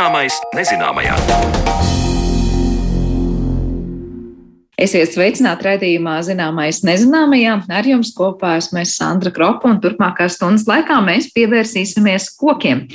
Zināmais nezināmajā. Esiet sveicināti raidījumā Zināmais nezināmajā. Ar jums kopā esmu Sandra Kropa un turpmākās stundas laikā mēs pievērsīsimies kokiem.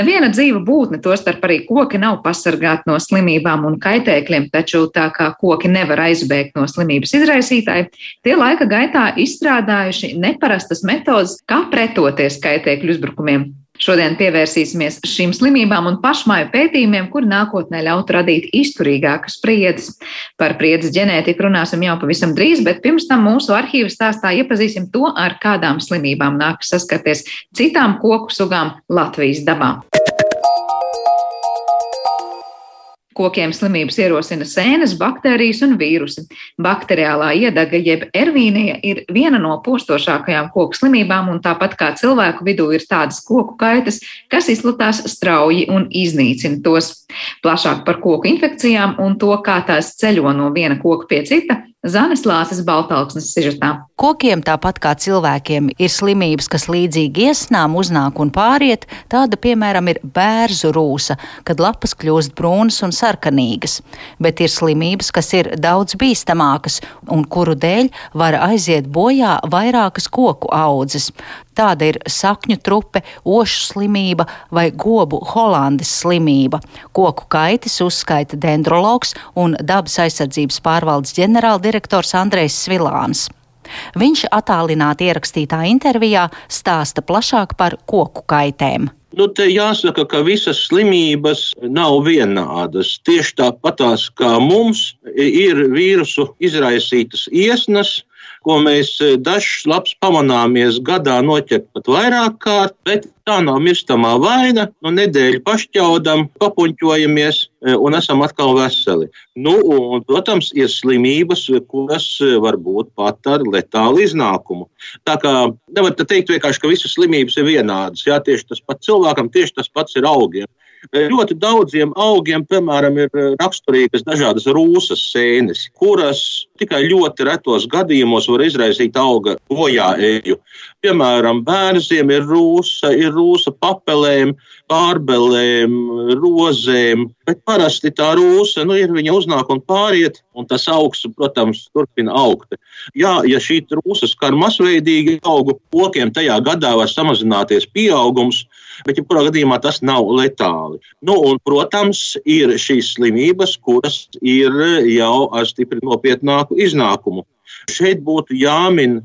Neviena dzīva būtne, tostarp arī koki, nav pasargāti no slimībām un kaitēkļiem, taču tā kā koki nevar aizbēgt no slimības izraisītāji, tie laika gaitā izstrādājuši neparastas metodas, kā pretoties kaitēkļu uzbrukumiem. Šodien pievērsīsimies šīm slimībām un pašmāju pētījumiem, kuri nākotnē ļautu radīt izturīgākas spriedzes. Par spriedzes ģenētiku runāsim jau pavisam drīz, bet pirms tam mūsu arhīvas stāstā iepazīsim to, ar kādām slimībām nākas saskarties citām koku sugām Latvijas dabā. Kokiem slimības ierosina sēnes, baktērijas un vīrusi. Bakteriālā iedaga jeb ervīnija ir viena no postošākajām koku slimībām, un tāpat kā cilvēku vidū ir tādas koku kaitas, kas izplatās strauji un iznīcina tos. Plašāk par koku infekcijām un to, kā tās ceļo no viena koka pie cita, Zanes Lāses Baltalksnes sižetā. Kokiem, tāpat kā cilvēkiem, ir slimības, kas līdzīgi iesnām uznāk un pāriet. Tāda, piemēram, ir bērzu rūsa, kad lapas kļūst brūnas un sarkanīgas. Bet ir slimības, kas ir daudz bīstamākas un kuru dēļ var aiziet bojā vairākas koku audzes. Tāda ir sakņu trupe, ošu slimība vai gobu holandes slimība. Koku kaitis uzskaita dendrologs un dabas aizsardzības pārvaldes ģenerāldirektors Andrejs Svilāns. Viņš attālināti ierakstītā intervijā stāsta plašāk par koku kaitēm. Nu, te jāsaka, ka visas slimības nav vienādas. Tieši tāpatās kā mums ir vīrusu izraisītas iesnas, ko mēs eh, dažs labs pamanāmies gadā noķert pat vairāk kārt, bet tā nav mirstamā vaina. Nu, nedēļu pašķaudam, papuņķojamies eh, un esam atkal veseli. Nu, un, protams, ir slimības, kuras eh, var būt pat ar letālu iznākumu. Tā kā nevar teikt vienkārši, ka visas slimības ir vienādas. Jā, tieši tas pats cilvēkam, tieši tas pats ir augiem. Ļoti daudziem augiem, piemēram, ir raksturīgas dažādas rūsas sēnes, kuras tikai ļoti retos gadījumos var izraisīt auga bojā eju. Piemēram, bērniem ir rūsa, ir rūsa papelēm, pārbelēm, rozēm, bet parasti tā rūsa nu, ir viņa uznāk un pāriet, un tas augsts, protams, turpina augt. Jā, ja šī rūsa skar masveidīgi augu kokiem, tajā gadā var samazināties pieaugums, bet jebkurā gadījumā tas nav letāli. Nu, un, protams, ir šīs slimības, kuras ir jau ar stipri nopietnāku iznākumu. Šeit būtu jāmin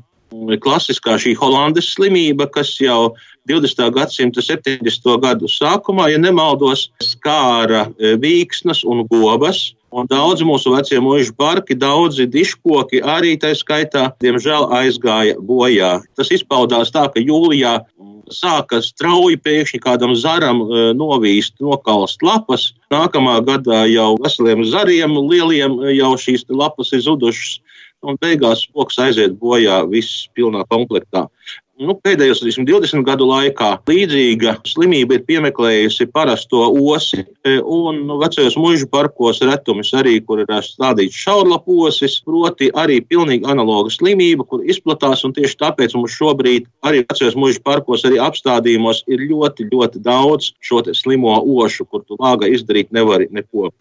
klasiskā šī holandes slimība, kas jau 20. gadsimta 70. gadu sākumā, ja nemaldos, skāra e, vīksnas un govas. Un daudzi mūsu vecie mūža parki, daudzi diškoki arī tā skaitā, diemžēl, aizgāja bojā. Tas izpaudās tā, ka jūlijā sāka strauji pēkšņi kādam zaram e, novīst, nokalst lapas. Nākamā gadā jau veseliem zariem, lieliem e, jau šīs lapas ir zudušas. Un beigās koks aiziet bojā viss pilnā komplektā. Nu, pēdējos 20 gadu laikā līdzīga slimība ir piemeklējusi parasto osi, e, un nu, vecajos mūža parkos retumis arī, kur ir stādīts šaurlaposis, proti arī pilnīgi analoga slimība, kur izplatās, un tieši tāpēc mums šobrīd arī vecajos mūža parkos, arī apstādījumos ir ļoti, ļoti daudz šo slimo ošu, kur tu lāga izdarīt nevari neko.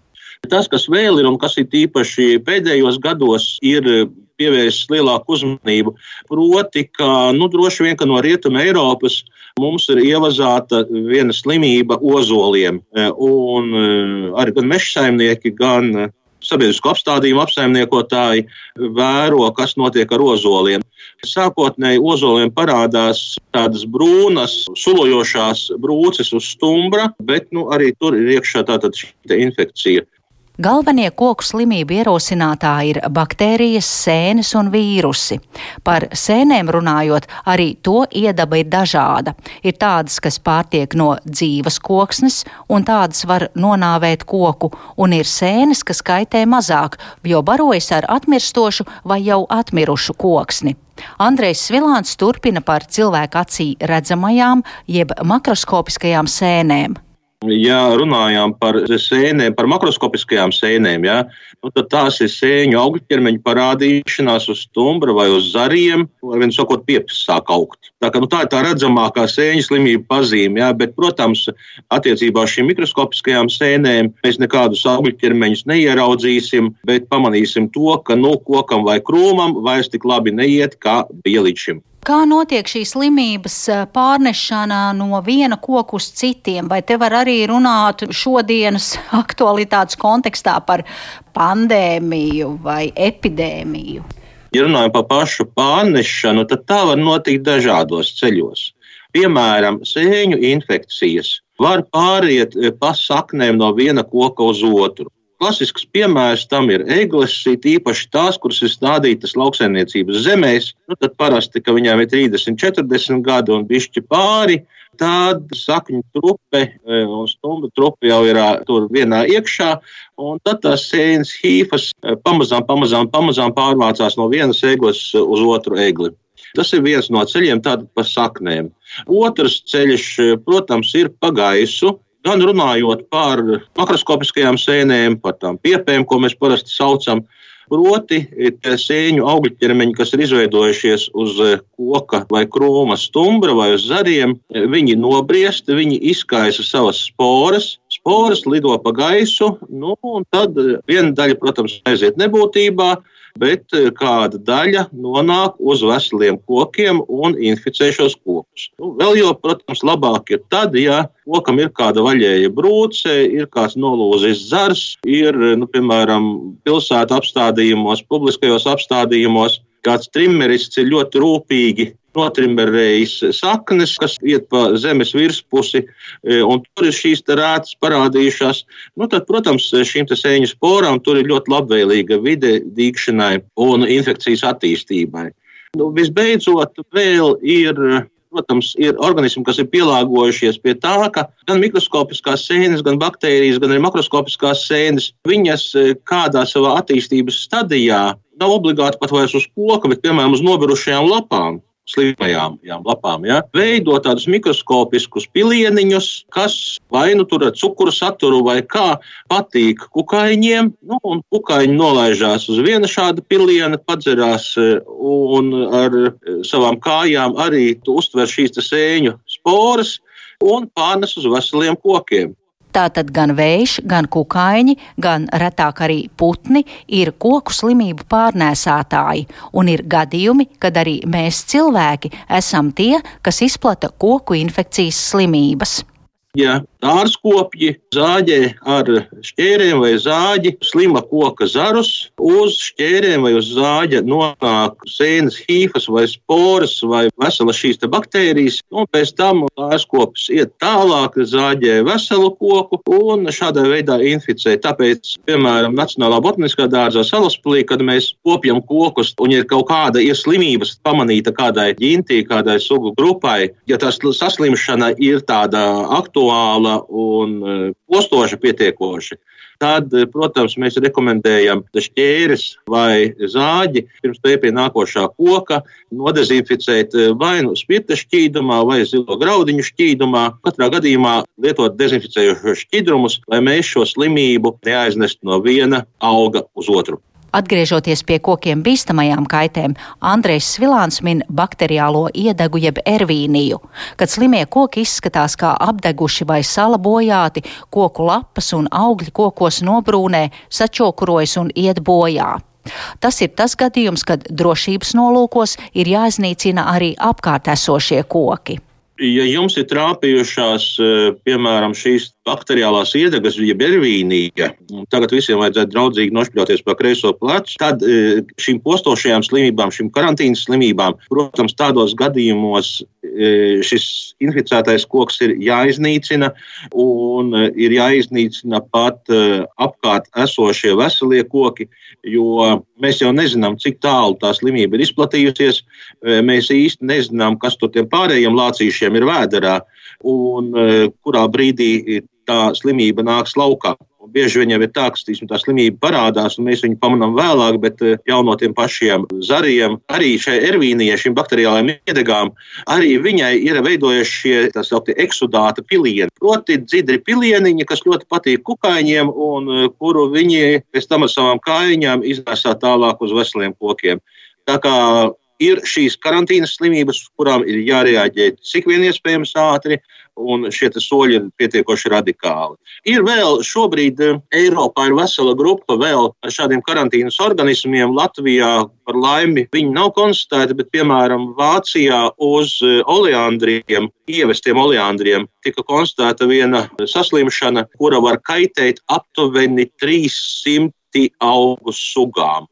Tas, kas vēl ir un kas ir īpaši pēdējos gados, ir pievērsis lielāku uzmanību. Proti, ka nu, droši vien no Rietuma Eiropas mums ir ievazāta viena slimība ozoliem. Un eh, arī gan meža saimnieki, gan eh, sabiedrisko apstādījumu apsaimniekotāji vēro, kas notiek ar ozoliem. Sākotnēji ozoliem parādās tādas brūnas, sulojošās brūces uz stumbra, bet nu, arī tur ir iekšā tāda infekcija. Galvenie koku slimību ierosinātāji ir baktērijas, sēnes un vīrusi. Par sēnēm runājot, arī to iedaba ir dažāda. Ir tādas, kas pārtiek no dzīves koksnes, un tādas var nonāvēt koku, un ir sēnes, kas kaitē mazāk, jo barojas ar atmirstošu vai jau atmirušu koksni. Andrejs Svilāns turpina par cilvēku acī redzamajām, jeb makroskopiskajām sēnēm. Ja runājām par sēnēm, par makroskopiskajām sēnēm, ja, nu, tad tās ir sēņu augļķermeņa parādīšanās uz stumbra vai uz zariem, vai viens sakot, piepis sāk augt. Tā, ka, nu, tā ir tā redzamākā sēņu slimība pazīme, ja, bet, protams, attiecībā uz šīm mikroskopiskajām sēnēm mēs nekādus augļķermeņus neieraudzīsim, bet pamanīsim to, ka nu, kokam vai krūmam vairs tik labi neiet, kā bija līdz šim. Kā notiek šīs slimības pārnešana no viena koka uz citiem? Vai te var arī runāt šodienas aktualitātes kontekstā par pandēmiju vai epidēmiju? Ja runājam par pašu pārnešanu, tad tā var notikt dažādos ceļos. Piemēram, sēņu infekcijas var pāriet pa saknēm no viena koka uz otru. Klasisks piemērs tam ir eglis, īpaši tās, kuras ir stādītas lauksaimniecības zemēs. Nu, tad parasti, ka viņām ir 30, 40 gadi un bišķi pāri, tad sakņu trupe e, un stumbu trupe jau ir tur vienā iekšā, un tad tās sēnes hīfas e, pamazām, pamazām, pamazām pārvācās no vienas eglis uz otru egli. Tas ir viens no ceļiem, tātad pa saknēm. Otrs ceļš, e, protams, ir pa gaisu gan runājot par makroskopiskajām sēnēm, par tām piepēm, ko mēs parasti saucam. Proti, sēņu augļķermeņi, kas ir izveidojušies uz koka vai krūma stumbra vai uz zariem, viņi nobriest, viņi izkaisa savas sporas, sporas lido pa gaisu, nu, un tad viena daļa, protams, aiziet nebūtībā, bet eh, kāda daļa nonāk uz veseliem kokiem un inficē šos kokus. Nu, vēl jau, protams, labāk ir tad, ja kokam ir kāda vaļēja brūce, ir kāds nolūzis zars, ir, nu, piemēram, pilsētu apstādījumos, publiskajos apstādījumos kāds trimerists ir ļoti rūpīgi notrimberējis saknes, kas iet pa zemes virspusi, e, un tur ir šīs rētas parādījušās. Nu, tad, protams, šīm sēņu sporām tur ir ļoti labvēlīga vide dīkšanai un infekcijas attīstībai. Nu, visbeidzot, vēl ir protams, ir organismi, kas ir pielāgojušies pie tā, ka gan mikroskopiskās sēnes, gan baktērijas, gan arī makroskopiskās sēnes, viņas e, kādā savā attīstības stadijā nav obligāti pat vairs uz koka, bet piemēram uz nobirušajām lapām slimajām lapām, ja, veido tādus mikroskopiskus pilieniņus, kas vai nu tur ar cukuru saturu vai kā patīk kukaiņiem. Nu, kukaiņi nolaižās uz viena šāda piliena, padzerās e, un ar savām kājām arī uztver šīs sēņu sporas un pārnes uz veseliem kokiem. Tātad gan vējš, gan kukaiņi, gan retāk arī putni ir koku slimību pārnēsātāji, un ir gadījumi, kad arī mēs cilvēki esam tie, kas izplata koku infekcijas slimības. Ja ārskopji zāģē ar šķērēm vai zāģi slima koka zarus, uz šķērēm vai uz zāģa nonāk sēnes hīfas vai sporas vai veselas šīs baktērijas, un pēc tam ārskopis iet tālāk, zāģē veselu koku un šādā veidā inficē. Tāpēc, piemēram, Nacionālā botaniskā dārzā salaspilī, kad mēs kopjam kokus un ir kaut kāda ieslimības pamanīta kādai ģintī, kādai sugu grupai, ja tas saslimšana ir tāda aktuāla, aktuāla un e, postoša pietiekoši, tad, e, protams, mēs rekomendējam šķēres vai zāģi pirms pie pie nākošā koka nodezinficēt e, vai nu spirta šķīdumā vai zilo graudiņu šķīdumā. Katrā gadījumā lietot dezinficējošos šķidrumus, lai mēs šo slimību neaiznestu no viena auga uz otru. Atgriežoties pie kokiem bīstamajām kaitēm, Andrejs Svilāns min bakteriālo iedegu jeb ervīniju, kad slimie koki izskatās kā apdeguši vai sala bojāti, koku lapas un augļi kokos nobrūnē, sačokurojas un iet bojā. Tas ir tas gadījums, kad drošības nolūkos ir jāiznīcina arī apkārt esošie koki. Ja jums ir trāpījušās, eh, piemēram, šīs bakteriālās iedegas, jeb ervīnija, tagad visiem vajadzētu draudzīgi nošķļauties pa kreiso plecu, tad e, šīm postošajām slimībām, šīm karantīnas slimībām, protams, tādos gadījumos e, šis inficētais koks ir jāiznīcina un e, ir jāiznīcina pat apkārt esošie veselie koki, jo mēs jau nezinām, cik tālu tā slimība ir izplatījusies. Mēs īsti nezinām, kas tur tiem pārējiem lācīšiem ir vēderā un kurā brīdī tā slimība nāks laukā. Un bieži jau ir tā, ka tīsim, tā slimība parādās, un mēs viņu pamanām vēlāk, bet eh, jau no tiem pašiem zariem, arī šai ervīnijai, šīm bakteriālajām iedegām, arī viņai ir veidojušies šie tā sauktie eksudāta pilieni. Proti, dzidri pilieniņi, kas ļoti patīk kukaiņiem, un eh, kuru viņi pēc tam ar savām kājiņām iznēsā tālāk uz veseliem kokiem. Tā kā ir šīs karantīnas slimības, uz kurām ir jārēģē cik vien iespējams ātri, un šie soļi ir pietiekoši radikāli. Ir vēl šobrīd eh, Eiropā ir vesela grupa vēl šādiem karantīnas organismiem. Latvijā par laimi viņi nav konstatēti, bet piemēram Vācijā uz eh, oleandriem, ievestiem oleandriem, tika konstatēta viena saslimšana, kura var kaitēt aptuveni 300 augu sugām.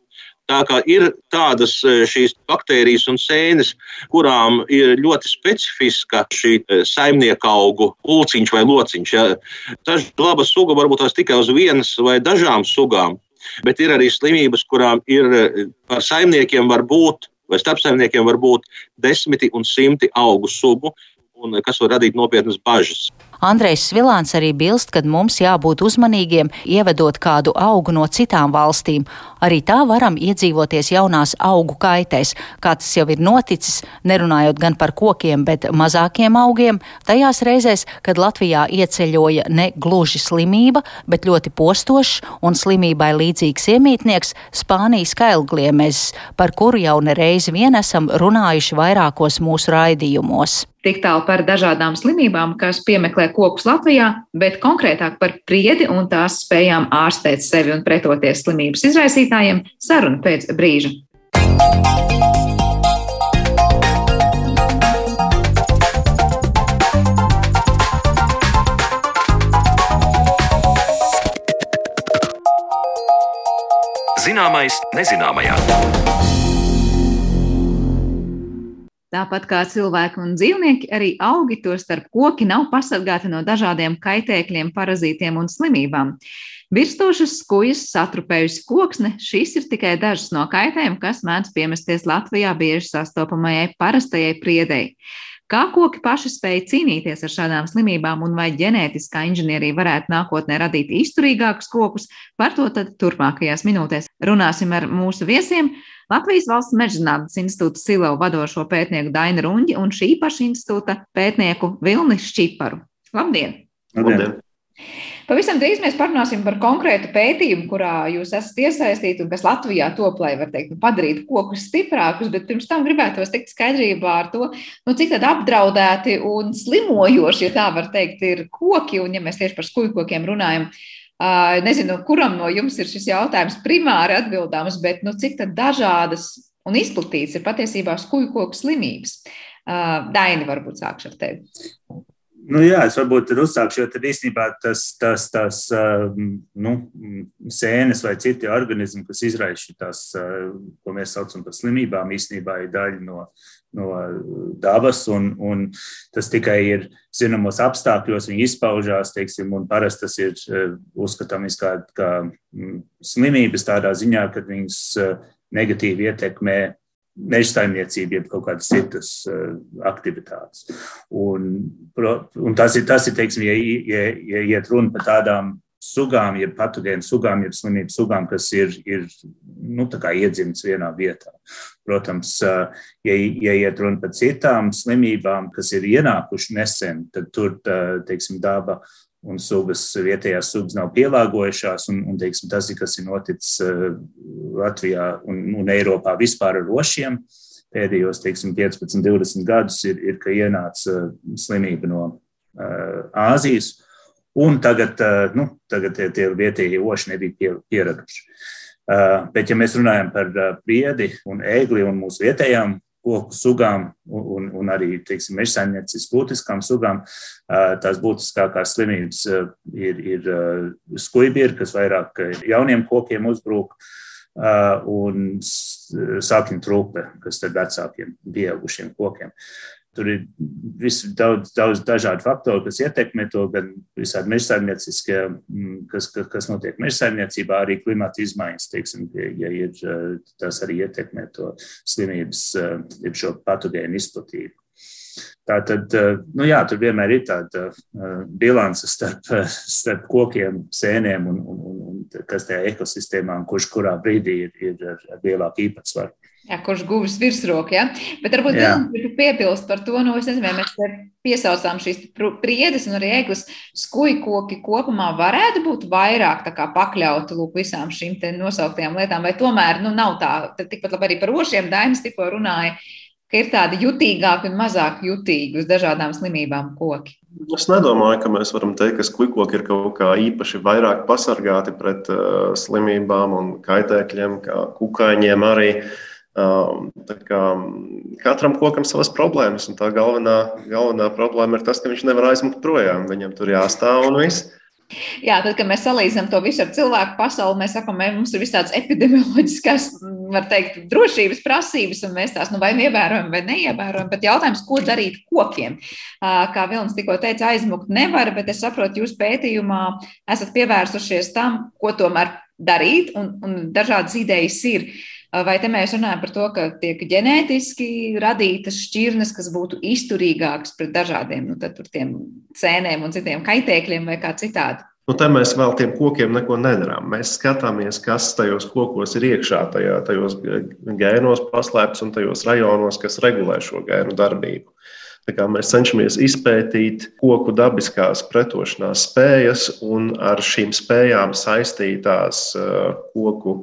Tā kā ir tādas e, šīs baktērijas un sēnes, kurām ir ļoti specifiska šī e, saimnieka augu pulciņš vai lociņš. Ja. Dažas labas suga varbūt tās tikai uz vienas vai dažām sugām, bet ir arī slimības, kurām ir e, par saimniekiem var būt vai starpsaimniekiem var būt desmiti un simti augu sugu, un kas var radīt nopietnas bažas. Andrejs Svilāns arī bilst, ka mums jābūt uzmanīgiem, ievedot kādu augu no citām valstīm. Arī tā varam iedzīvoties jaunās augu kaitēs, kā tas jau ir noticis, nerunājot gan par kokiem, bet mazākiem augiem, tajās reizēs, kad Latvijā ieceļoja ne gluži slimība, bet ļoti postošs un slimībai līdzīgs iemītnieks Spānijas kailgliemezs, par kuru jau nereiz vien esam runājuši vairākos mūsu raidījumos. Tik tālu par dažādām slimībām, kas piemeklē kokus Latvijā, bet konkrētāk par priedi un tās spējām ārstēt sevi un pretoties slimības izraisītājiem - saruna pēc brīža. Zināmais nezināmajā. Tāpat kā cilvēki un dzīvnieki, arī augi, to starp koki, nav pasargāti no dažādiem kaitēkļiem, parazītiem un slimībām. Virstošas skujas, satrupējusi koksne, šīs ir tikai dažas no kaitēm, kas mēdz piemesties Latvijā bieži sastopamajai parastajai priedei. Kā koki paši spēja cīnīties ar šādām slimībām un vai ģenētiskā inženierija varētu nākotnē radīt izturīgākus kokus, par to tad turpmākajās minūtēs runāsim ar mūsu viesiem. Latvijas Valsts mežzinātnes institūta Silau vadošo pētnieku Dainu Runģi un šī paša institūta pētnieku Vilni Šķiparu. Labdien! Labdien. Pavisam drīz mēs parunāsim par konkrētu pētījumu, kurā jūs esat iesaistīti un kas Latvijā top, lai var teikt, nu, padarītu kokus stiprākus, bet pirms tam gribētos tikt skaidrībā ar to, nu, cik tad apdraudēti un slimojoši, ja tā var teikt, ir koki, un ja mēs tieši par skujkokiem runājam, Nezinu, kuram no jums ir šis jautājums primāri atbildāms, bet nu, cik dažādas un izplatītas ir patiesībā skuju koku slimības. Daini, varbūt sākšu ar tevi. Nu, jā, es varbūt uzsākšu, jo tad īstenībā tas, tas, tas nu, sēnes vai citi organismi, kas izraisa tās, ko mēs saucam par slimībām, īstenībā ir daļa no, no dabas, un, un tas tikai ir zināmos apstākļos, viņi izpaužās, teiksim, un parasti tas ir eh, uzskatāms kā, kā mm, slimības tādā ziņā, ka viņas eh, negatīvi ietekmē meža saimniecību, jeb kaut kādas citas uh, aktivitātes. Un, un tas ir, tas ir teiksim, ja, ja, ja iet runa par tādām sugām, jeb patogēnu sugām, jeb slimību sugām, kas ir, ir nu, iedzimts vienā vietā. Protams, ja, ja iet runa par citām slimībām, kas ir ienākušas nesen, tad tur teiksim, daba un sugas, vietējās sugas nav pielāgojušās. Un, un, teiksim, tas, kas ir noticis Latvijā un, un Eiropā vispār ar rošiem, pēdējos teiksim, 15, 20 gadus ir, ir ka ienāca slimība no Āzijas. Uh, Un tagad, eh, nu, tagad tie, tie vietējie oši nebija pie, pieraduši. Bet, ja mēs runājam par priedi un ēgli un mūsu vietējām koku sugām un, un arī mežsaimniecības būtiskām sugām, tās būtiskākās slimības ir, ir skuibiri, kas vairāk jauniem kokiem uzbrūk, un sākņu trūpe, kas ir vecākiem, pieaugušiem kokiem. Tur ir visi, daudz, daudz dažādu faktoru, kas ietekmē to, gan visādi mežsaimnieciskie, mm, kas, kas, kas notiek mežsaimniecībā, arī klimata izmaiņas, teiksim, ja ir, tas arī ietekmē to slimības, šo patogēnu izplatību. Tā tad, nu jā, tur vienmēr ir tāda bilance starp, starp kokiem, sēnēm un, un, un kas tajā ekosistēmā, kurš kurā brīdī ir, ir ar lielāku īpatsvaru. Jā, kurš guvis virsroku, ja? Bet varbūt gribu piebilst par to, nu, es nezinu, vai mēs piesaucām šīs priedes un arī eglis skujkoki kopumā varētu būt vairāk tā kā pakļauti lūk visām šīm te nosauktajām lietām, vai tomēr, nu, nav tā, tad tikpat labi arī par ošiem Dainis tikko runāja, ka ir tādi jutīgāki un mazāk jutīgi uz dažādām slimībām koki. Es nedomāju, ka mēs varam teikt, ka skujkoki ir kaut kā īpaši vairāk pasargāti pret uh, slimībām un kaitēkļiem, kā kukaiņiem arī. Uh, Kā, katram kokam savas problēmas, un tā galvenā, galvenā problēma ir tas, ka viņš nevar aizmukt projām. Viņam tur jāstāv un viss. Jā, tad, kad mēs salīdzinām to visu ar cilvēku pasauli, mēs sakām, mums ir visādas epidemioloģiskās, var teikt, drošības prasības, un mēs tās nu, vai ievērojam, vai neievērojam. Bet jautājums, ko darīt kokiem? Kā Vilnis tikko teica, aizmukt nevar, bet es saprotu, jūs pētījumā esat pievērsušies tam, ko tomēr darīt, un, un dažādas idejas ir. Vai te mēs runājam par to, ka tiek ģenētiski radītas šķirnes, kas būtu izturīgākas pret dažādiem nu, cēnēm un citiem kaitēkļiem vai kā citādi? Nu, te mēs vēl tiem kokiem neko nedarām. Mēs skatāmies, kas tajos kokos ir iekšā, tajā, tajos gēnos paslēpts un tajos rajonos, kas regulē šo gēnu darbību. Mēs cenšamies izpētīt koku dabiskās pretošanās spējas un ar šīm spējām saistītās koku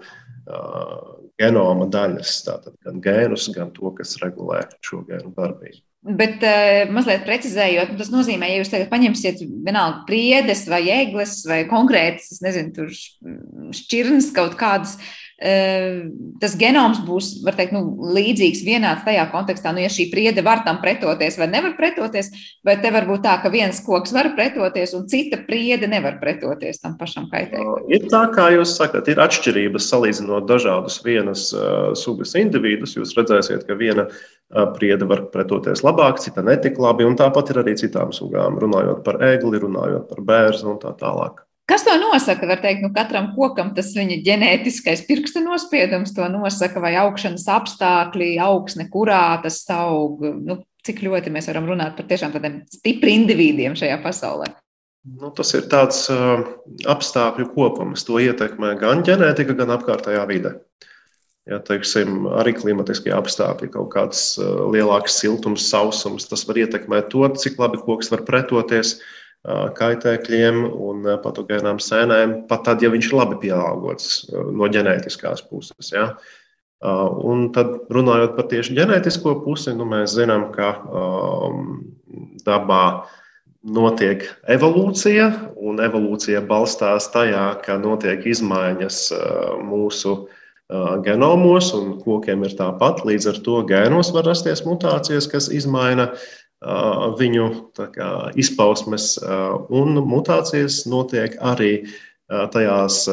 genoma daļas, tātad gan gēnus, gan to, kas regulē šo gēnu darbību. Bet uh, mazliet precizējot, tas nozīmē, ja jūs tagad paņemsiet vienalga priedes vai egles vai konkrētas, nezinu, šķirnes kaut kādas, uh, tas genoms būs teikt, nu, līdzīgs, vienāds tajā kontekstā. Nu, ja šī priede var tam pretoties vai nevar pretoties, vai te var būt tā, ka viens koks var pretoties un cita priede nevar pretoties tam pašam kaitēklim? Ir tā, kā jūs sakat, ir atšķirības salīdzinot dažādus vienas uh, sugas individus. Jūs redzēsiet, ka viena uh, priede var pretoties labāk, cita netik labi, un tāpat ir arī citām sugām, runājot par ēgli, runājot par bērnu un tā tālāk. Kas to nosaka? Var teikt, nu, katram kokam tas viņa ģenētiskais pirksta nospiedums to nosaka, vai augšanas apstākļi, augsne, kurā tas aug. Nu, cik ļoti mēs varam runāt par tiešām tādiem stipriem individiem šajā pasaulē? Nu, tas ir tāds uh, apstākļu kopums. To ietekmē gan ģenētika, gan apkārtējā vide. Ja, teiksim, arī klimatiskie apstākļi, kaut kāds uh, lielāks siltums, sausums, tas var ietekmēt to, cik labi koks var pretoties. Uh, kaitēkļiem un patogēnām sēnēm, pat tad, ja viņš ir labi pieaugots no ģenētiskās puses. Ja? Un tad, runājot par tieši ģenētisko pusi, nu, mēs zinām, ka um, dabā notiek evolūcija, un evolūcija balstās tajā, ka notiek izmaiņas mūsu genomos, un kokiem ir tāpat. Līdz ar to gēnos var rasties mutācijas, kas izmaina viņu kā, izpausmes, un mutācijas notiek arī tajās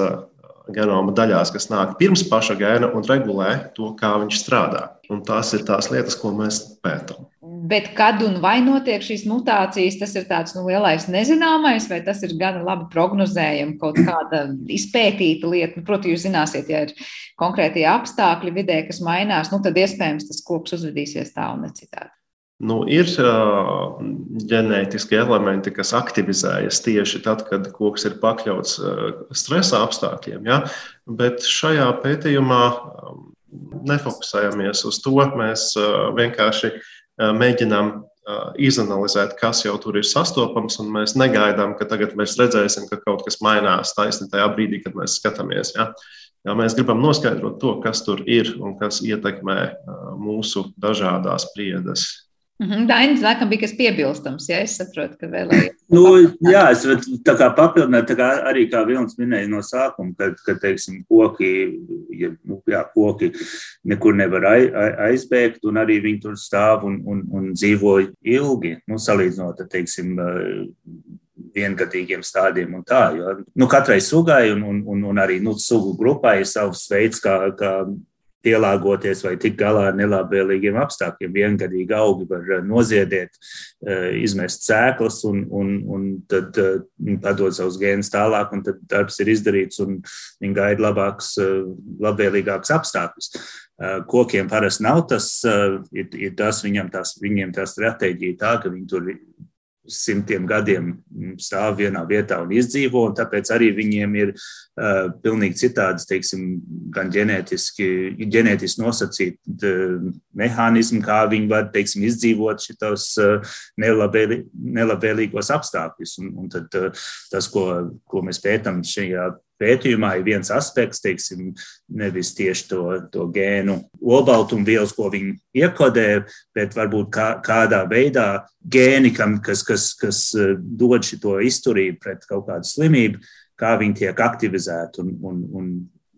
genoma daļās, kas nāk pirms paša gēna un regulē to, kā viņš strādā. Un tās ir tās lietas, ko mēs pētām. Bet kad un vai notiek šīs mutācijas, tas ir tāds nu, lielais nezināmais, vai tas ir gan labi prognozējams, kaut kāda izpētīta lieta. Nu, Protams, jūs zināsiet, ja ir konkrētie apstākļi vidē, kas mainās, nu, tad iespējams tas koks uzvedīsies tā un ne citādi. Nu, ir uh, ģenētiski elementi, kas aktivizējas tieši tad, kad koks ir pakļauts uh, stresa apstākļiem. Ja? Bet šajā pētījumā um, nefokusējamies uz to. Mēs uh, vienkārši mēģinām izanalizēt, kas jau tur ir sastopams, un mēs negaidām, ka tagad mēs redzēsim, ka kaut kas mainās taisni tajā brīdī, kad mēs skatāmies. Ja? Jā, mēs gribam noskaidrot to, kas tur ir un kas ietekmē mūsu dažādas priedes Dainis, laikam, bija kas piebilstams, ja es saprotu, ka vēlējos. Nu, jā, es tā kā papildināt, tā kā arī kā Vilnis minēja no sākuma, kad, kad teiksim, koki, ja, nu, jā, koki nekur nevar aizbēgt, un arī viņi tur stāv un, un, un dzīvo ilgi, nu, salīdzinot, teiksim, viengadīgiem stādiem un tā. Jo, nu, katrai sugai un, un, un, un arī nu, sugu grupai ir savs veids, kā, kā pielāgoties vai tikt galā ar nelabvēlīgiem apstākļiem. Viengadīgi augi var noziedēt, izmest sēklas un, un, un tad padot savus gēnus tālāk, un tad darbs ir izdarīts un viņi gaida labāks, labvēlīgāks apstākļus. Kokiem parasti nav tas, ir, ir tas viņam, tās, viņiem tā stratēģija tā, ka viņi tur simtiem gadiem stāv vienā vietā un izdzīvo, un tāpēc arī viņiem ir uh, pilnīgi citādas, teiksim, gan ģenētiski, ģenētiski nosacīti uh, mehānismi, kā viņi var, teiksim, izdzīvot šitos uh, nelabvēlī, nelabvēlīgos apstākļus. Un, un tad uh, tas, ko, ko mēs pētam šajā pētījumā ir viens aspekts, teiksim, nevis tieši to, to gēnu olbaltumvielas, ko viņi iekodē, bet varbūt kā, kādā veidā gēni, kam, kas, kas, kas eh, dod šo izturību pret kaut kādu slimību, kā viņi tiek aktivizēti. Un, un, un,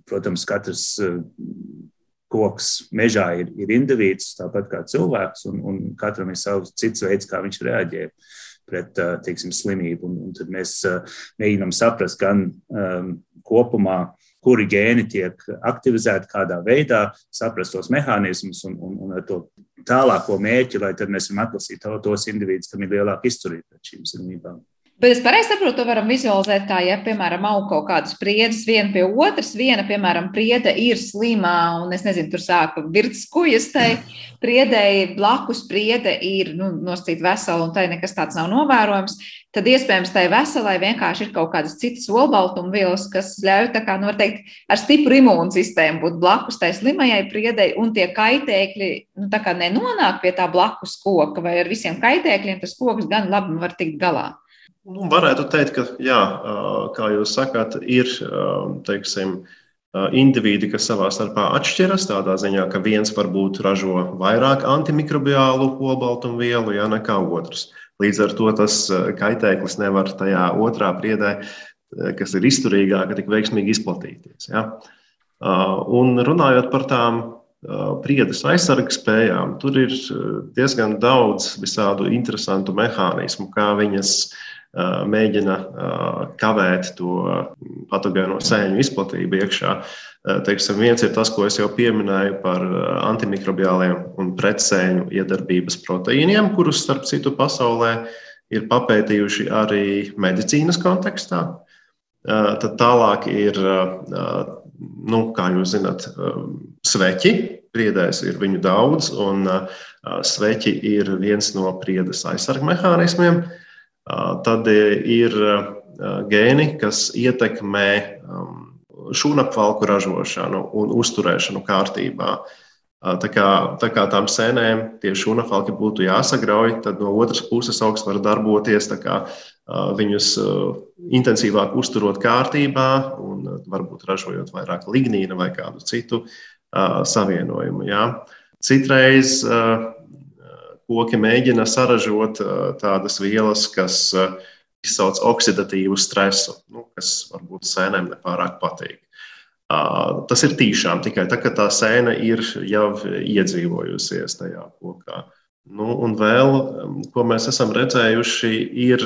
protams, katrs eh, koks mežā ir, ir indivīds, tāpat kā cilvēks, un, un katram ir savs cits veids, kā viņš reaģē pret teiksim, slimību. Un, un tad mēs mēģinām saprast gan um, kopumā, kuri gēni tiek aktivizēti, kādā veidā, saprast tos mehānismus un, un, un to tālāko mērķi, lai tad mēs varam atlasīt tos individus, kam ir lielāka izturība pret šīm slimībām. Bet es pareizi saprotu, to varam vizualizēt, kā, ja, piemēram, aug kaut kādas priedes viena pie otras. Viena, piemēram, priede ir slimā, un es nezinu, tur sāka virts kujas, tai priedēji blakus priede ir nu, nosacīta vesela, un tai nekas tāds nav novērojams. Tad iespējams, tai veselai vienkārši ir kaut kādas citas olbaltumvielas, kas ļauj, tā kā, nu, teikt, ar stipru imūnsistēmu būt blakus tai slimajai priedei, un tie kaitēkļi, nu, tā kā nenonāk pie tā blakus koka, vai ar visiem kaitēkļiem tas koks gan labi var tikt galā. Nu, varētu teikt, ka, jā, kā jūs sakāt, ir teiksim, indivīdi, kas savā starpā atšķiras. Tādā ziņā, ka viens varbūt ražo vairāk antimikrobiālu olbaltumvielu ja, nekā otrs. Līdz ar to tas kaitēklis nevar tajā otrā priedē, kas ir izturīgāka, tik veiksmīgi izplatīties. Ja. Un runājot par tām priedes aizsardzības spējām, tur ir diezgan daudz visādu interesantu mehānismu, kā viņas uh, mēģina kavēt to patogēno sēņu izplatību iekšā. Teiksim, viens ir tas, ko es jau pieminēju par antimikrobiāliem un pretsēņu iedarbības proteīniem, kurus, starp citu, pasaulē ir papētījuši arī medicīnas kontekstā. Tad tālāk ir, nu, kā jūs zināt, sveķi. Priedēs ir viņu daudz, un sveķi ir viens no priedes aizsarga mehānismiem. Uh, Tad ir gēni, kas ietekmē šūnapvalku ražošanu un uzturēšanu kārtībā. Tā kā, tā kā tām sēnēm tie šūnafalki būtu jāsagrauj, tad no otras puses augsts var darboties, kā, viņus intensīvāk uzturot kārtībā un varbūt ražojot vairāk lignīna vai kādu citu savienojumu. Jā. Citreiz koki mēģina saražot tādas vielas, kas izsauc oksidatīvu stresu, nu, kas varbūt sēnēm nepārāk patīk. Tas ir tīšām tikai tad, kad tā sēne ir jau iedzīvojusies tajā kokā. Nu, un vēl, ko mēs esam redzējuši, ir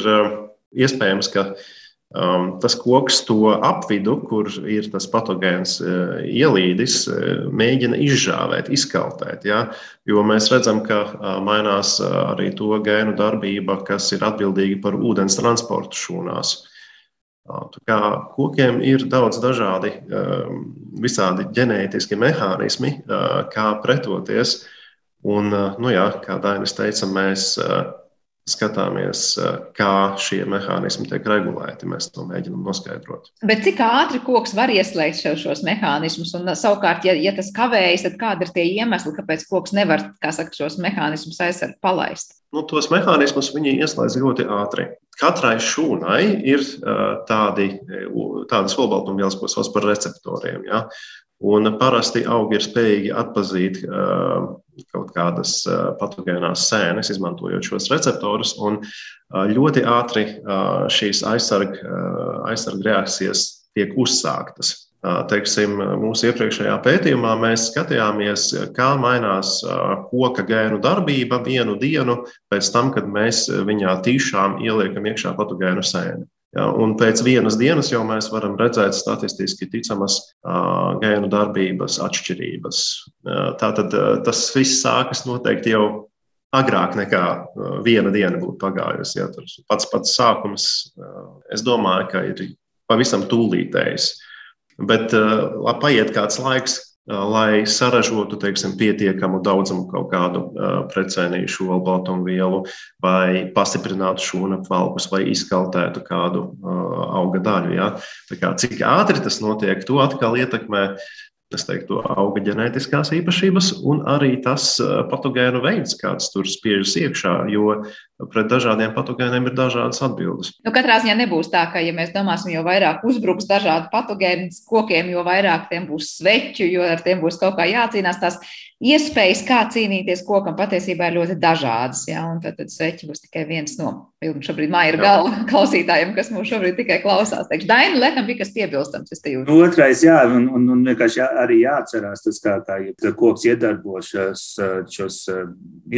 iespējams, ka Um, tas koks to apvidu, kur ir tas patogēns uh, ielīdis, uh, mēģina izžāvēt, izkaltēt. Ja? Jo mēs redzam, ka uh, mainās arī to gēnu darbība, kas ir atbildīga par ūdens transportu šūnās. Uh, kā kokiem ir daudz dažādi, um, visādi ģenētiski mehānismi, kā pretoties. Un, nu jā, kā Dainis teica, mēs skatāmies, eh, kā šie mehānismi tiek regulēti. Mēs to mēģinām noskaidrot. Bet cik ātri koks var ieslēgt šo, šos mehānismus? Un, savukārt, ja, ja tas kavējas, tad kādi ir tie iemesli, kāpēc koks nevar saka, šos mehānismus aizsargt palaist? Nu, tos mehānismus viņi ieslēdz ļoti ātri. Katrai šūnai ir uh, tādi, tādas olbaltumvielas, ko sauc par receptoriem. Ja? Un parasti augi ir spējīgi atzīt uh, kaut kādas patogēnās sēnes, izmantojot šos receptorus. Un ļoti ātri šīs aizsarga uh, aizsarg reakcijas tiek uzsāktas. Teiksim, mūsu iepriekšējā pētījumā mēs skatījāmies, kā mainās koka gēnu darbība vienu dienu pēc tam, kad mēs viņā tīšām ieliekam iekšā patogēnu sēni. Ja, un pēc vienas dienas jau mēs varam redzēt statistiski ticamas uh, gēnu darbības atšķirības. Uh, tātad uh, tas viss sākas noteikti jau agrāk nekā viena diena būtu pagājusi. Ja, pats pats sākums, es domāju, ka ir pavisam tūlītējs. Bet lai paiet kāds laiks, lai saražotu teiksim, pietiekamu daudzumu kaut kādu precēnīšu olbaltumvielu, vai pastiprinātu šūnu apvalkus, vai izkaltētu kādu auga daļu. Ja? Kā, cik ātri tas notiek, to atkal ietekmē es teiktu, auga ģenētiskās īpašības un arī tas patogēnu veids, kāds tur spiežas iekšā, jo pret dažādiem patogēniem ir dažādas atbildes. Nu, katrā ziņā nebūs tā, ka, ja mēs domāsim, jo vairāk uzbruks dažādu patogēnu kokiem, jo vairāk tiem būs sveķu, jo ar tiem būs kaut kā jācīnās. Tās iespējas, kā cīnīties kokam, patiesībā ir ļoti dažādas. Ja? Un tad, tad sveķi būs tikai viens no. Šobrīd māja ir galva klausītājiem, kas mūs šobrīd tikai klausās. Teikšu, Daina, laikam bija kas piebilstams. Otrais, jā, un, un, un vienkārši jā, arī jāatcerās tas, kā, kā ja koks iedarbo šos,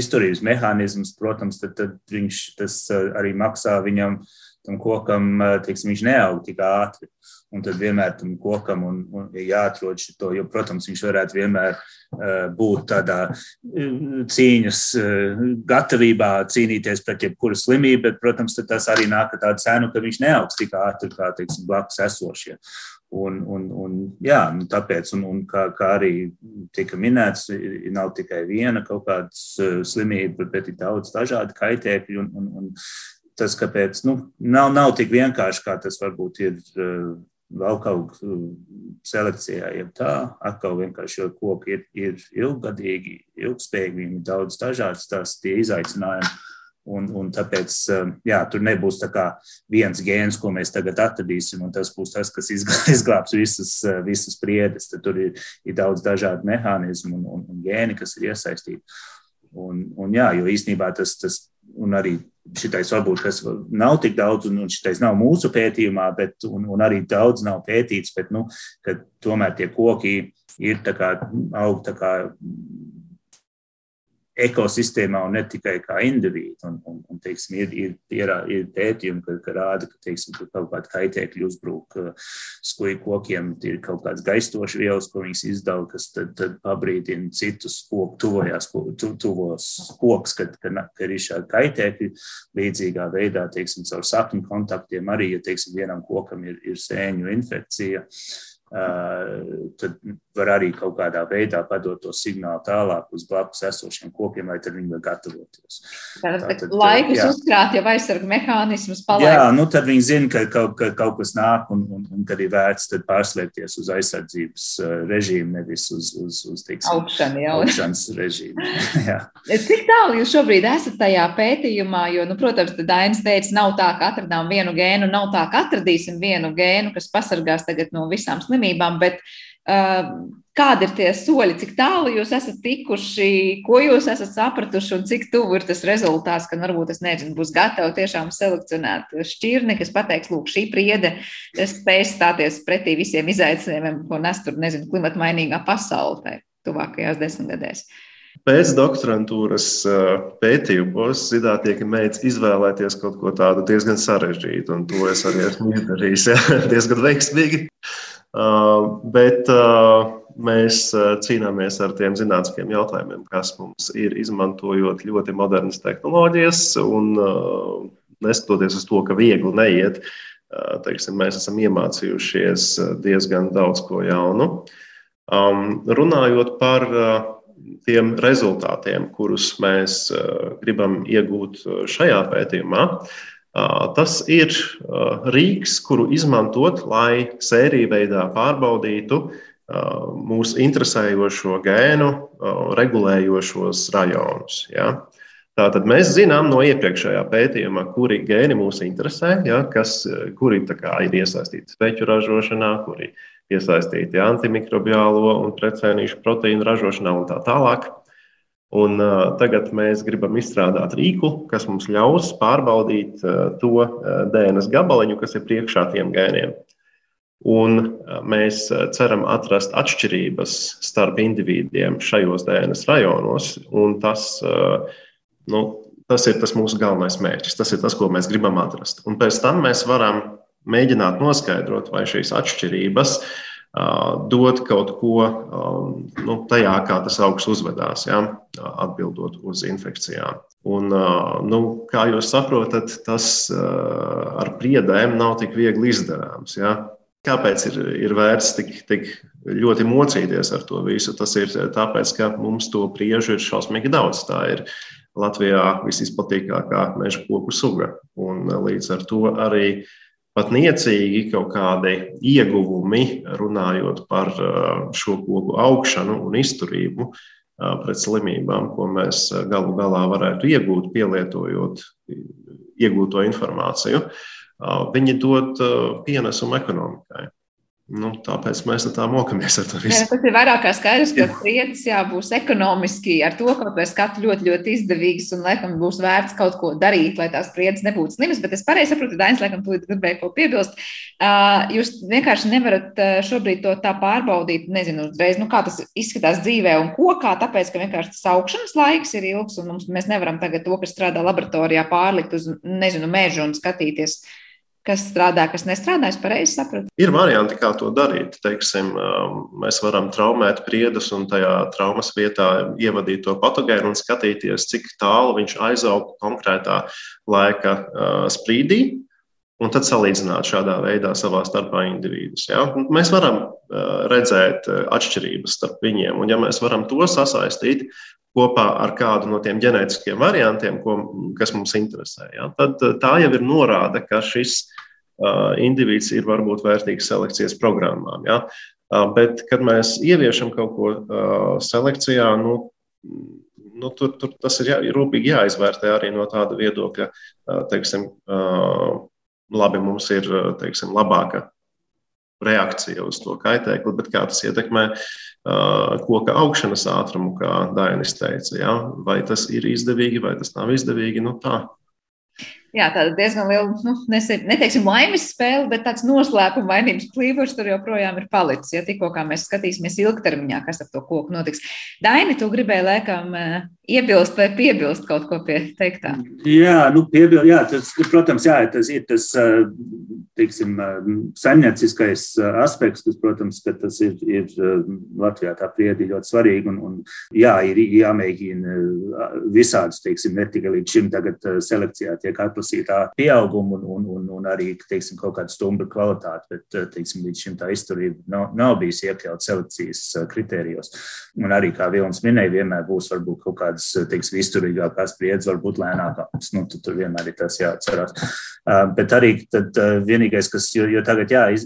izturības mehānismus, protams, tad, tad viņš tas arī maksā viņam, tam kokam, teiksim, viņš neaug tik ātri. Un tad vienmēr tam kokam un, un jāatrod šo, jo, protams, viņš varētu vienmēr uh, būt tādā cīņas uh, gatavībā cīnīties pret jebkuru slimību, bet, protams, tas arī nāk ar tādu cenu, ka viņš neaugs tik ātri kā, teiksim, blakus esošie. Un, un, un, jā, nu, tāpēc, un, un kā, kā arī tika minēts, nav tikai viena kaut kāda slimība, bet ir daudz dažādu kaitēkļu. Un, un, un tas, kāpēc nu, nav, nav tik vienkārši, kā tas varbūt ir uh, laukaugu uh, selekcijā, ja tā atkal vienkārši, jo koki ir, ir ilggadīgi, ilgspējīgi, ir daudz dažādas tās tie izaicinājumi Un, un tāpēc um, jā, tur nebūs viens gēns, ko mēs tagad atradīsim, un tas būs tas, kas izglābs visas, uh, visas priedes. Tad tur ir, ir daudz dažādu mehānismu un, un, un gēni, kas ir iesaistīti. Un, un jā, jo īstenībā tas, tas arī šitais varbūt kas nav tik daudz, un, un šitais nav mūsu pētījumā, bet un, un arī daudz nav pētīts, bet nu, tomēr tie koki ir aug tā kā ekosistēmā un ne tikai kā indivīdi. Un, un, un, teiksim, ir, ir, ir, ir pētījumi, ka, ka rāda, ka, teiksim, ka kaut kāda kaitēkļa uzbruk skuju kokiem, ir kaut kāds gaistošs vielas, ko viņas izdala, kas tad, tad pabrīdina citus koku tuvojās, tu, tuvos koks, kad, kad, kad ir šādi kaitēkļi līdzīgā veidā, teiksim, caur sakņu kontaktiem arī, ja, teiksim, vienam kokam ir, ir sēņu infekcija. Uh, tad var arī kaut kādā veidā padot to signālu tālāk uz blakus esošiem kokiem, lai tad viņi var gatavoties. Tātad, tātad laikus jā. uzkrāt jau aizsargu mehānismus palaist. Jā, nu tad viņi zina, ka kaut, ka kaut kas nāk un, un, un kad ir vērts tad pārslēgties uz aizsardzības režīmu, nevis uz, uz, uz teiksim, augšanu, jau. augšanas režīmu. Cik tālu jūs šobrīd esat tajā pētījumā, jo, nu, protams, tad Dainis teica, nav tā, ka atradām vienu gēnu, nav tā, ka atradīsim vienu gēnu, kas pasargās tagad no visām slimībām slimībām, bet uh, kādi ir tie soļi, cik tālu jūs esat tikuši, ko jūs esat sapratuši un cik tuvu ir tas rezultāts, ka varbūt es nezinu, būs gatavi tiešām selekcionēt šķirni, kas pateiks, lūk, šī priede spēj stāties pretī visiem izaicinājumiem, ko nes tur, nezinu, klimata mainīgā pasaulē tuvākajās desmitgadēs. Pēc doktorantūras pētījumos zinātnieki mēdz izvēlēties kaut ko tādu diezgan sarežģītu, un to es arī esmu izdarījis ja, diezgan veiksmīgi. Uh, bet uh, mēs uh, cīnāmies ar tiem zinātniskiem jautājumiem, kas mums ir izmantojot ļoti modernas tehnoloģijas. Un, neskatoties uz to, ka viegli neiet, teiksim, mēs esam iemācījušies diezgan daudz ko jaunu. Um, runājot par tiem rezultātiem, kurus mēs gribam iegūt šajā pētījumā, Tas ir rīks, kuru izmantot, lai sēriju veidā pārbaudītu mūsu interesējošo gēnu, regulējošos rajonus. Ja? Tātad mēs zinām no iepriekšējā pētījuma, kuri gēni mūs interesē, ja, kas, kuri kā, ir iesaistīti sveķu ražošanā, kuri iesaistīti antimikrobiālo un precēnīšu proteīnu ražošanā un tā tālāk. Un, uh, tagad mēs gribam izstrādāt rīku, kas mums ļaus pārbaudīt uh, to uh, DNS gabaliņu, kas ir priekšā tiem gēniem. Un uh, mēs ceram atrast atšķirības starp individiem šajos DNS rajonos. Tas, uh, nu, tas ir tas mūsu galvenais mērķis. Tas ir tas, ko mēs gribam atrast. Un pēc tam mēs varam mēģināt noskaidrot, vai šīs atšķirības dod kaut ko nu, tajā, kā tas augs uzvedās, ja, atbildot uz infekcijām. Un, nu, kā jūs saprotat, tas ar priedēm nav tik viegli izdarāms. Ja. Kāpēc ir, ir vērts tik, tik ļoti mocīties ar to visu? Tas ir tāpēc, ka mums to priežu ir šausmīgi daudz. Tā ir Latvijā visizplatītākā meža koku suga. Un līdz ar to arī uh, pat niecīgi kaut kādi ieguvumi, runājot par šo koku augšanu un izturību pret slimībām, ko mēs galu galā varētu iegūt, pielietojot iegūto informāciju. Viņi dod pienesumu ekonomikai. Nu, tāpēc mēs tā mokamies ar to visu. Jā, tas ir vairāk kā skaidrs, ka priedes jā, būs ekonomiski ar to, ka mēs skatu ļoti, ļoti izdevīgs un laikam būs vērts kaut ko darīt, lai tās priedes nebūtu slimas. Bet es pareizi saprotu, Dainis, laikam, tu gribēji ko piebilst. Jūs vienkārši nevarat šobrīd to tā pārbaudīt, nezinu, uzreiz, nu, kā tas izskatās dzīvē un kokā, tāpēc, ka vienkārši tas augšanas laiks ir ilgs un mums, mēs nevaram tagad to, kas strādā laboratorijā, pārlikt uz, nezinu, mežu un skatīties kas strādā, kas nestrādā. Es pareizi sapratu. Ir varianti, kā to darīt. Teiksim, um, mēs varam traumēt priedus un tajā traumas vietā ievadīt to patogēnu un skatīties, cik tālu viņš aizaug konkrētā laika uh, sprīdī. Un tad salīdzināt šādā veidā savā starpā individus. Ja? Mēs varam uh, redzēt atšķirības starp viņiem, un ja mēs varam to sasaistīt kopā ar kādu no tiem ģenētiskiem variantiem, ko, kas mums interesē. Ja? Tad tā jau ir norāde, ka šis uh, indivīds ir varbūt vērtīgs selekcijas programmām. Ja? Uh, bet, kad mēs ieviešam kaut ko selekcijā, nu, nu, tur, tur tas ir jā, rūpīgi jāizvērtē arī no tāda viedokļa, teiksim, labi, mums ir teiksim, labāka reakcija uz to kaitēkli, bet kā tas ietekmē uh, koka augšanas ātrumu, kā Dainis teica. Ja? Vai tas ir izdevīgi, vai tas nav izdevīgi? Nu, tā. Jā, tāda diezgan liela, nu, neteiksim, laimes spēle, bet tāds noslēpuma vainības klīvurs tur joprojām ir palicis. Ja tikko mēs skatīsimies ilgtermiņā, kas ar to koku notiks. Daini, tu gribēji laikam iebilst vai piebilst kaut ko pie teiktā? Jā, nu, piebilst, jā, tas, protams, jā, tas ir tas, teiksim, saimnieciskais aspekts, kas, protams, ka tas ir, ir Latvijā tā priedi ļoti svarīgi un, un jā, ir jāmēģina visādus, teiksim, ne tikai līdz šim tagad selekcijā tiek atlasīts atlasītā pieauguma un, un, un, un arī teiksim, kaut kāda stumbra kvalitāte, bet eh, teiksim, līdz šim tā izturība nav, nav bijusi iekļauta selekcijas eh, kritērijos. Un arī, kā Vilnis minēja, vienmēr būs varbūt kaut kādas eh, teiksim, izturīgākās spriedzes, varbūt lēnākās. Nu, tur vienmēr ir tas jāatcerās. Bet arī tad, vienīgais, kas, jo, jo tagad, jā, iz,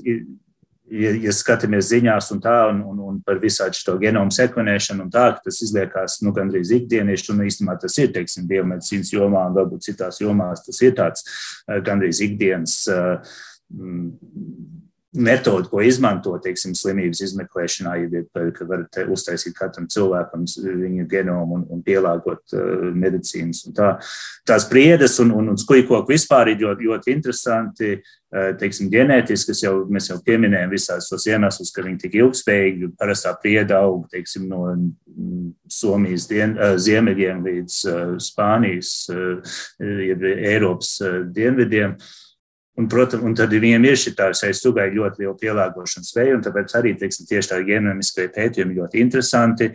ja, ja skatāmies ziņās un tā, un, un, un par visādi šo genomu sekvenēšanu, un tā, tas izliekās nu, gandrīz ikdienišķi, un īstenībā tas ir, teiksim, biomedicīnas jomā, un varbūt citās jomās tas ir tāds eh, gandrīz ikdienas uh, metode, ko izmanto teiksim, slimības izmeklēšanā, ka varat uztaisīt katram cilvēkam viņa genomu un, un pielāgot uh, medicīnas. Un tā, tās priedes un, un, un skujkoku vispār ir ļoti, ļoti interesanti. Uh, teiksim, ģenētiskas jau mēs jau pieminējām visās tos iemeslus, ka viņi tik ilgspējīgi parastā prieda aug teiksim, no Somijas dien, uh, ziemeļiem līdz uh, Spānijas, uh, Eiropas uh, dienvidiem. Uh, Un, protams, un tad viņiem ir šī tāda sugai ļoti liela pielāgošanas spēja, un tāpēc arī teiksim, tieši tā genomiskā pētījuma ļoti interesanti.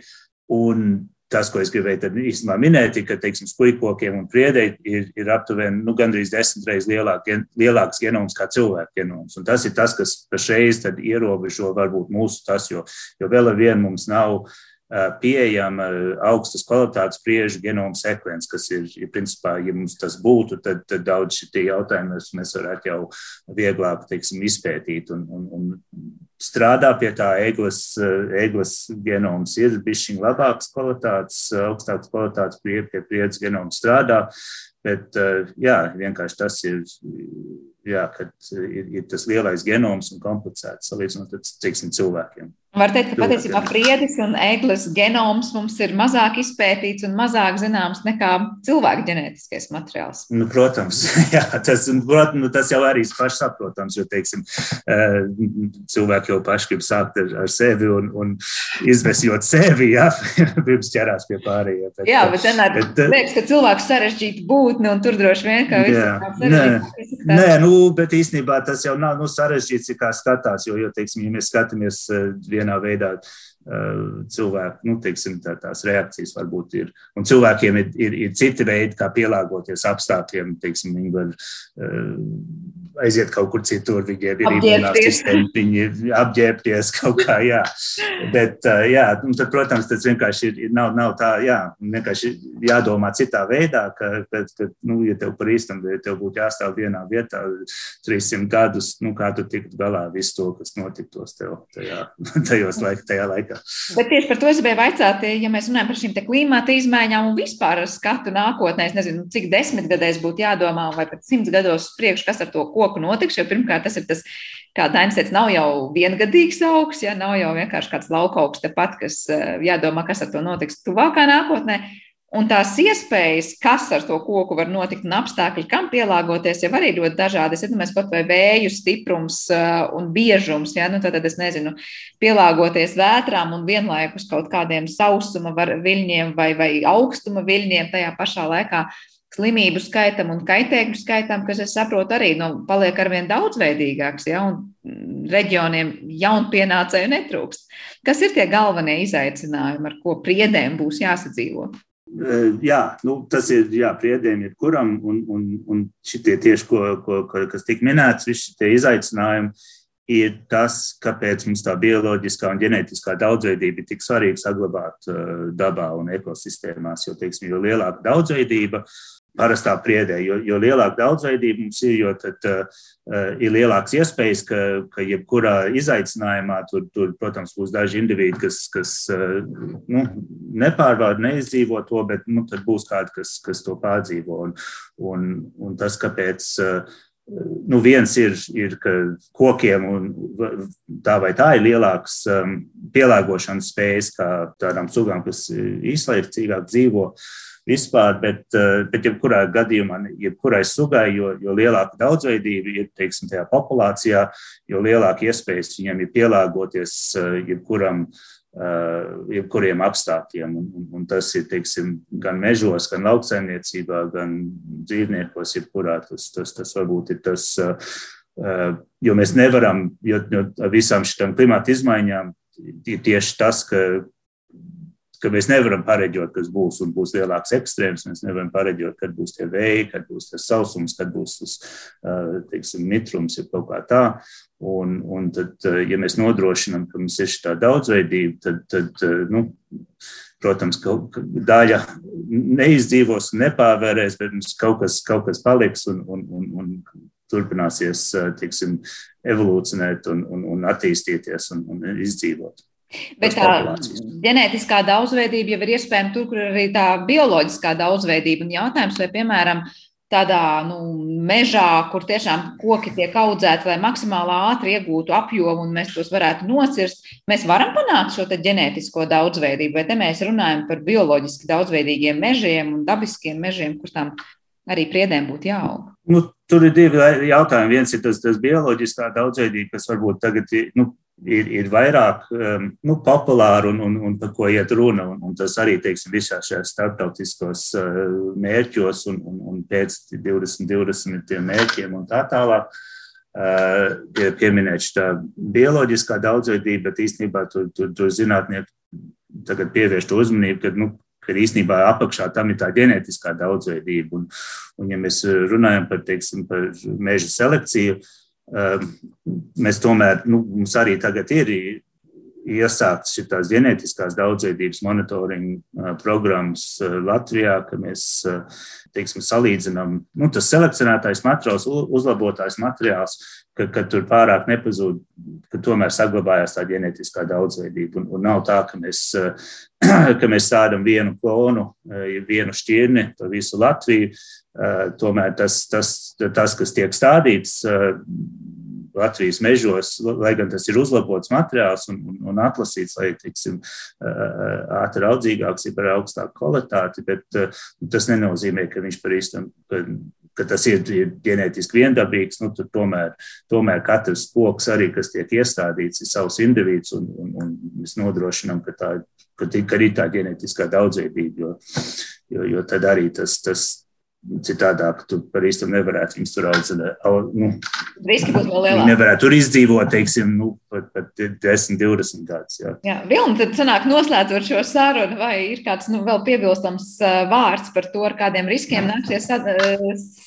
Un tas, ko es gribēju īstenībā minēt, ir, ka teiksim, skūpstiem un priedēji ir, ir aptuveni nu, gandrīz desmit reizes lielāk, lielāks genoms kā cilvēka genoms. Un tas ir tas, kas pašreiz ierobežo varbūt mūsu tas, jo, jo vēl ar vienu mums nav pieejama augstas kvalitātes priežu genoma sekvence, kas ir, ja, principā, ja mums tas būtu, tad, tad daudz šie jautājumi mēs, varētu jau vieglāk teiksim, izpētīt un, un, un strādā pie tā. Eglas, eglas genoms ir bijis labāks kvalitātes, augstāks kvalitātes prie, pie priedz genoms strādā, bet jā, vienkārši tas ir. Jā, kad ir, ir tas lielais genoms un komplicēts salīdzinot ar cilvēkiem. Var teikt, ka patiesībā priedis un eglis genoms mums ir mazāk izpētīts un mazāk zināms nekā cilvēka ģenētiskais materiāls. Nu, protams, jā, tas, protams, nu, tas jau arī ir pašsaprotams, jo teiksim, eh, cilvēki jau paši grib sākt ar, ar sevi un, un izvesjot sevi, jā, pirms ķerās pie pārējiem. Bet, jā, bet vienmēr bet, eh, liekas, ka cilvēks sarežģīta būtne un tur droši vien kā viss ir sarežģīts. Nē, nu, bet īstenībā tas jau nav nu, sarežģīts, kā skatās, jo, jo teiksim, ja mēs skatāmies vienā veidā cilvēku nu, teiksim, tā, tās reakcijas varbūt ir. Un cilvēkiem ir, ir, ir citi veidi, kā pielāgoties apstākļiem. Teiksim, viņi var uh, aiziet kaut kur citur, viņiem ir imunās sistēma, viņi apģērbties kaut kā. Jā. Bet, uh, jā, tad, protams, tas vienkārši ir, nav, nav tā, jā, vienkārši jādomā citā veidā, ka, ka, ka nu, ja tev par īstam, ja tev būtu jāstāv vienā vietā 300 gadus, nu, kā tu tiktu galā visu to, kas notiktos tev tajā, tajos laik, tajā laikā laikā. Bet tieši par to es gribēju jautāt, ja mēs runājam par šīm klimata izmaiņām un vispār skatu nākotnē, es nezinu, cik desmitgadēs būtu jādomā, vai pat simts gados priekš, kas ar to koku notiks. Jo pirmkārt, tas ir tas, kā Dainis teica, nav jau viengadīgs augs, ja nav jau vienkārši kāds lauka augs tepat, kas eh, jādomā, kas ar to notiks tuvākā nākotnē. Un tās iespējas, kas ar to koku var notikt, un apstākļi, kam pielāgoties, jau arī ļoti dažādi. Es domāju, kaut vai vēju stiprums uh, un biežums, ja nu, tad, es nezinu, pielāgoties vētrām un vienlaikus kaut kādiem sausuma viļņiem vai, vai augstuma viļņiem tajā pašā laikā. Slimību skaitam un kaitēkļu skaitam, kas, es saprotu, arī nu, paliek arvien daudzveidīgāks, ja, un reģioniem jaunpienācēju netrūkst. Kas ir tie galvenie izaicinājumi, ar ko priedēm būs jāsadzīvo? Jā, nu, tas ir jā, priedēm jebkuram, un, un, un šitie tieši, ko, ko, kas tika minēts, visi šie izaicinājumi ir tas, kāpēc mums tā bioloģiskā un ģenētiskā daudzveidība ir tik svarīga saglabāt dabā un ekosistēmās. Jo, teiksim, jo lielāka daudzveidība, parastā priedē. Jo, jo lielāka daudzveidība mums ir, jo tad uh, ir lielāks iespējas, ka, ka jebkurā izaicinājumā tur, tur, protams, būs daži indivīdi, kas, kas uh, nu, nepārvar, neizdzīvo to, bet nu, būs kādi, kas, kas to pārdzīvo. Un, un, un tas, kāpēc. Uh, Nu, viens ir, ir ka kokiem un tā vai tā ir lielāks um, pielāgošanas spējas kā tādām sugām, kas īslaicīgāk dzīvo. Uh, vispār, bet, eh, bet jebkurā gadījumā, jebkurai sugai, jo, jo lielāka daudzveidība ir teiksim, tajā populācijā, jo lielāka iespējas viņiem ir pielāgoties eh, jebkuram. Uh, jebkuriem apstākļiem. Un, un, tas ir teiksim, gan mežos, gan lauksaimniecībā, gan dzīvniekos, jebkurā tas, tas, tas varbūt ir tas, uh, jo mēs nevaram, jo, jo visām šīm klimata izmaiņām ir tieši tas, ka ka mēs nevaram pareģot, kas būs, un būs lielāks ekstrēms. Mēs nevaram pareģot, kad būs tie vēji, kad būs tas sausums, kad būs tas teiksim, mitrums, ir kaut kā tā. Un, un tad, ja mēs nodrošinām, ka mums ir šī daudzveidība, tad, tad nu, protams, kaut daļa neizdzīvos un nepārvērēs, bet mums kaut kas, kaut kas paliks un, un, un, un turpināsies, tiksim, evolūcionēt un, un, un attīstīties un, un izdzīvot. Bet tā ģenētiskā daudzveidība jau ir iespējama tur, kur arī tā bioloģiskā daudzveidība. Un jautājums, vai, piemēram, tādā nu, mežā, kur tiešām koki tiek audzēti, lai maksimāli ātri iegūtu apjomu un mēs tos varētu nocirst, mēs varam panākt šo ģenētisko daudzveidību, vai te mēs runājam par bioloģiski daudzveidīgiem mežiem un dabiskiem mežiem, kur tam arī priedēm būtu jāaug? Nu, tur ir divi jautājumi. Viens ir tas, tas bioloģiskā daudzveidība, kas varbūt tagad nu, ir, ir vairāk um, nu, populāri un, un, un par ko iet runa. Un, un tas arī teiksim, visā šajos starptautiskos uh, mērķos un, un, un pēc 2020 mērķiem un tā tālāk. Uh, pieminēt šī bioloģiskā daudzveidība, bet īstenībā tur, tur, tur zinātnieki tagad pievērš uzmanību, ka, nu, ka īstenībā apakšā tam ir tā ģenētiskā daudzveidība. Un, un ja mēs runājam par, teiksim, par meža selekciju, uh, mēs tomēr, nu, mums arī tagad ir iesākts šīs ģenētiskās daudzveidības monitoringa programmas Latvijā, ka mēs teiksim, salīdzinām nu, tas selekcionētais materiāls, uzlabotājs materiāls, ka, ka tur pārāk nepazūd, ka tomēr saglabājās tā ģenētiskā daudzveidība. Un, un nav tā, ka mēs, ka mēs stādām vienu klonu, vienu šķirni pa visu Latviju. Tomēr tas, tas, tas, kas tiek stādīts, Latvijas mežos, lai gan tas ir uzlabots materiāls un, un, un atlasīts, lai tiksim, ātri audzīgāks, ir par augstāku kvalitāti, bet tas nenozīmē, ka viņš par īstenību ka tas ir, ir ģenētiski viendabīgs, nu, tad tomēr, tomēr katrs koks, arī, kas tiek iestādīts, ir savs individs, un, un, un mēs nodrošinām, ka, tā, ka, ka ir tā ģenētiskā daudzveidība, jo, jo, jo tad arī tas, tas Citādāk, tu par īstu nevarētu viņus tur audzināt. Nu, Riski būtu vēl lielāki. Nevarētu tur izdzīvot, teiksim, nu, pat, pat 10, 20 gadus. Jā, jā Vilni, tad sanāk noslēdzot šo sarunu, vai ir kāds nu, vēl piebilstams vārds par to, ar kādiem riskiem nāksies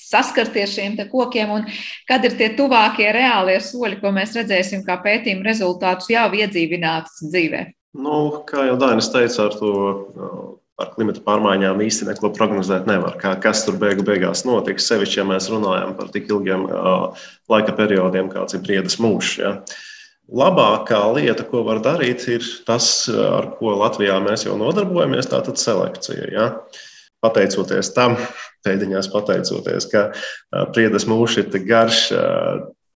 saskarties šiem kokiem, un kad ir tie tuvākie reālie soļi, ko mēs redzēsim kā pētījuma rezultātus jau iedzīvinātus dzīvē? Nu, kā jau Dainis teica, ar to par klimata pārmaiņām īsti neko prognozēt nevar. Kā, kas tur beigu beigās notiks, sevišķi, ja mēs runājam par tik ilgiem uh, laika periodiem, kāds ir briedas mūžs. Ja. Labākā lieta, ko var darīt, ir tas, ar ko Latvijā mēs jau nodarbojamies, tātad selekcija. Ja. Pateicoties tam, pēdiņās pateicoties, ka briedas mūžs ir tik garš,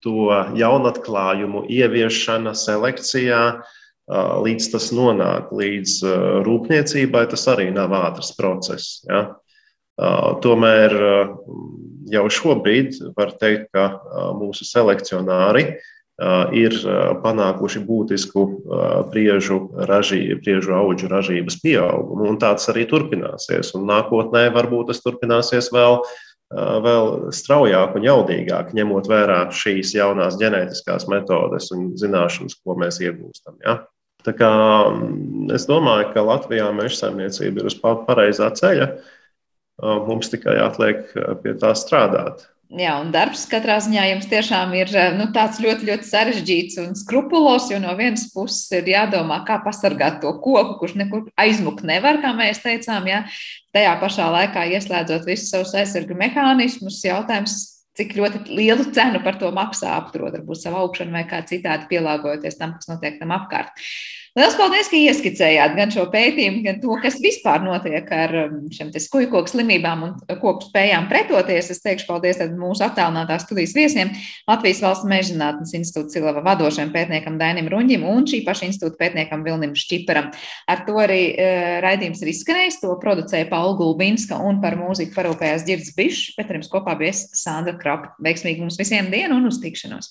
to jaunatklājumu ieviešana selekcijā, uh, līdz tas nonāk līdz rūpniecībai, tas arī nav ātrs process. Ja? Tomēr jau šobrīd var teikt, ka mūsu selekcionāri ir panākuši būtisku priežu, ražī, priežu augu ražības pieaugumu, un tāds arī turpināsies. Un nākotnē varbūt tas turpināsies vēl, vēl straujāk un jaudīgāk, ņemot vērā šīs jaunās ģenētiskās metodes un zināšanas, ko mēs iegūstam. Ja? Tā kā, mm, es domāju, ka Latvijā meža saimniecība ir uz pareizā ceļa. Mums tikai jāatliek pie tā strādāt. Jā, un darbs katrā ziņā jums tiešām ir nu, tāds ļoti, ļoti sarežģīts un skrupulos, jo no vienas puses ir jādomā, kā pasargāt to koku, kurš nekur aizmukt nevar, kā mēs teicām, ja tajā pašā laikā ieslēdzot visus savus aizsargu mehānismus. Jautājums, cik ļoti lielu cenu par to maksā apturot, varbūt savu augšanu vai kā citādi pielāgojoties tam, kas notiek tam apkārt. Lielas paldies, ka ieskicējāt gan šo pētījumu, gan to, kas vispār notiek ar um, šiem skujkoku slimībām un koku spējām pretoties. Es teikšu paldies mūsu attālinātās studijas viesiem, Latvijas Valsts meža zinātnes institūta Silava vadošajam pētniekam Dainim Ruņģim un šī paša institūta pētniekam Vilnim Šķiparam. Ar to arī uh, raidījums ir izskanējis, to producēja Paula Gulbinska un par mūziku parūpējās Girds Bišs, bet ar jums kopā bijis Sandra Krapa. Veiksmīgi mums visiem dienu un uz tikšanos!